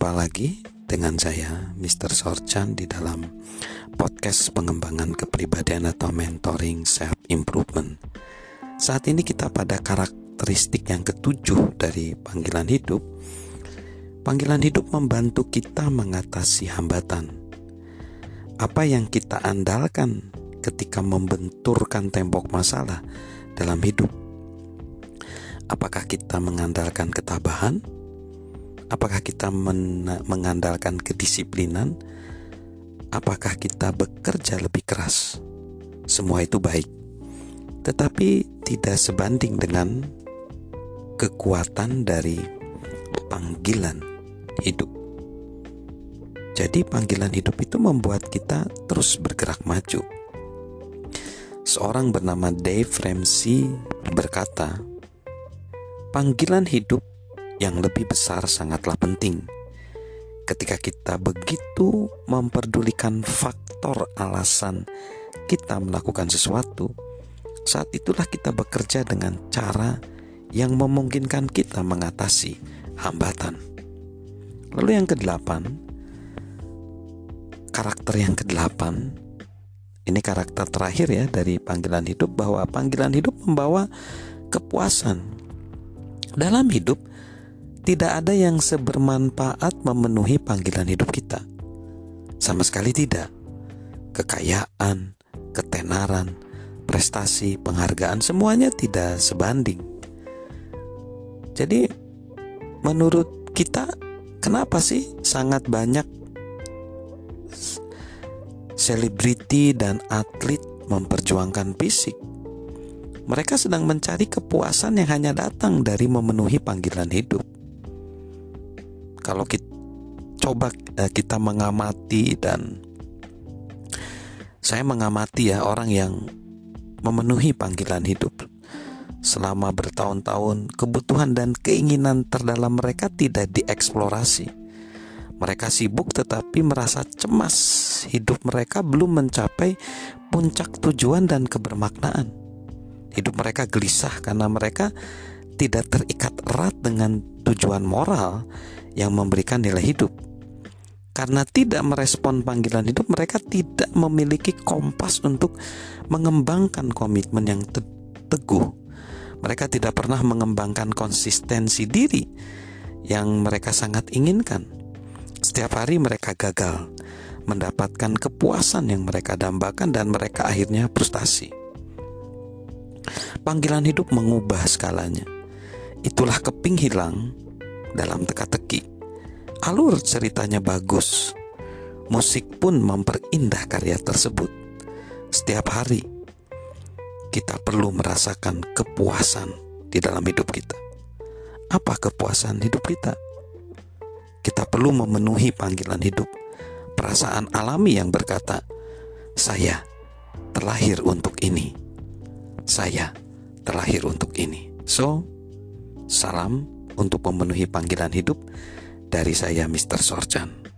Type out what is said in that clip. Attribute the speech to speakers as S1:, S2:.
S1: Jumpa lagi dengan saya, Mr. Sorchan, di dalam podcast pengembangan kepribadian atau mentoring self improvement. Saat ini kita pada karakteristik yang ketujuh dari panggilan hidup. Panggilan hidup membantu kita mengatasi hambatan. Apa yang kita andalkan ketika membenturkan tembok masalah dalam hidup? Apakah kita mengandalkan ketabahan? Apakah kita men mengandalkan kedisiplinan? Apakah kita bekerja lebih keras? Semua itu baik, tetapi tidak sebanding dengan kekuatan dari panggilan hidup. Jadi, panggilan hidup itu membuat kita terus bergerak maju. Seorang bernama Dave Ramsey berkata, "Panggilan hidup yang lebih besar sangatlah penting. Ketika kita begitu memperdulikan faktor alasan kita melakukan sesuatu, saat itulah kita bekerja dengan cara yang memungkinkan kita mengatasi hambatan. Lalu yang kedelapan, karakter yang kedelapan, ini karakter terakhir ya dari panggilan hidup bahwa panggilan hidup membawa kepuasan. Dalam hidup, tidak ada yang sebermanfaat memenuhi panggilan hidup kita. Sama sekali tidak. Kekayaan, ketenaran, prestasi, penghargaan semuanya tidak sebanding. Jadi menurut kita kenapa sih sangat banyak selebriti dan atlet memperjuangkan fisik? Mereka sedang mencari kepuasan yang hanya datang dari memenuhi panggilan hidup kalau kita coba eh, kita mengamati dan saya mengamati ya orang yang memenuhi panggilan hidup. Selama bertahun-tahun kebutuhan dan keinginan terdalam mereka tidak dieksplorasi. Mereka sibuk tetapi merasa cemas. Hidup mereka belum mencapai puncak tujuan dan kebermaknaan. Hidup mereka gelisah karena mereka tidak terikat erat dengan tujuan moral yang memberikan nilai hidup. Karena tidak merespon panggilan hidup, mereka tidak memiliki kompas untuk mengembangkan komitmen yang teguh. Mereka tidak pernah mengembangkan konsistensi diri yang mereka sangat inginkan. Setiap hari mereka gagal mendapatkan kepuasan yang mereka dambakan dan mereka akhirnya frustasi. Panggilan hidup mengubah skalanya. Itulah keping hilang dalam teka-teki. Alur ceritanya bagus. Musik pun memperindah karya tersebut. Setiap hari kita perlu merasakan kepuasan di dalam hidup kita. Apa kepuasan hidup kita? Kita perlu memenuhi panggilan hidup, perasaan alami yang berkata, "Saya terlahir untuk ini. Saya terlahir untuk ini." So, salam untuk memenuhi panggilan hidup dari saya Mr. Sorchan.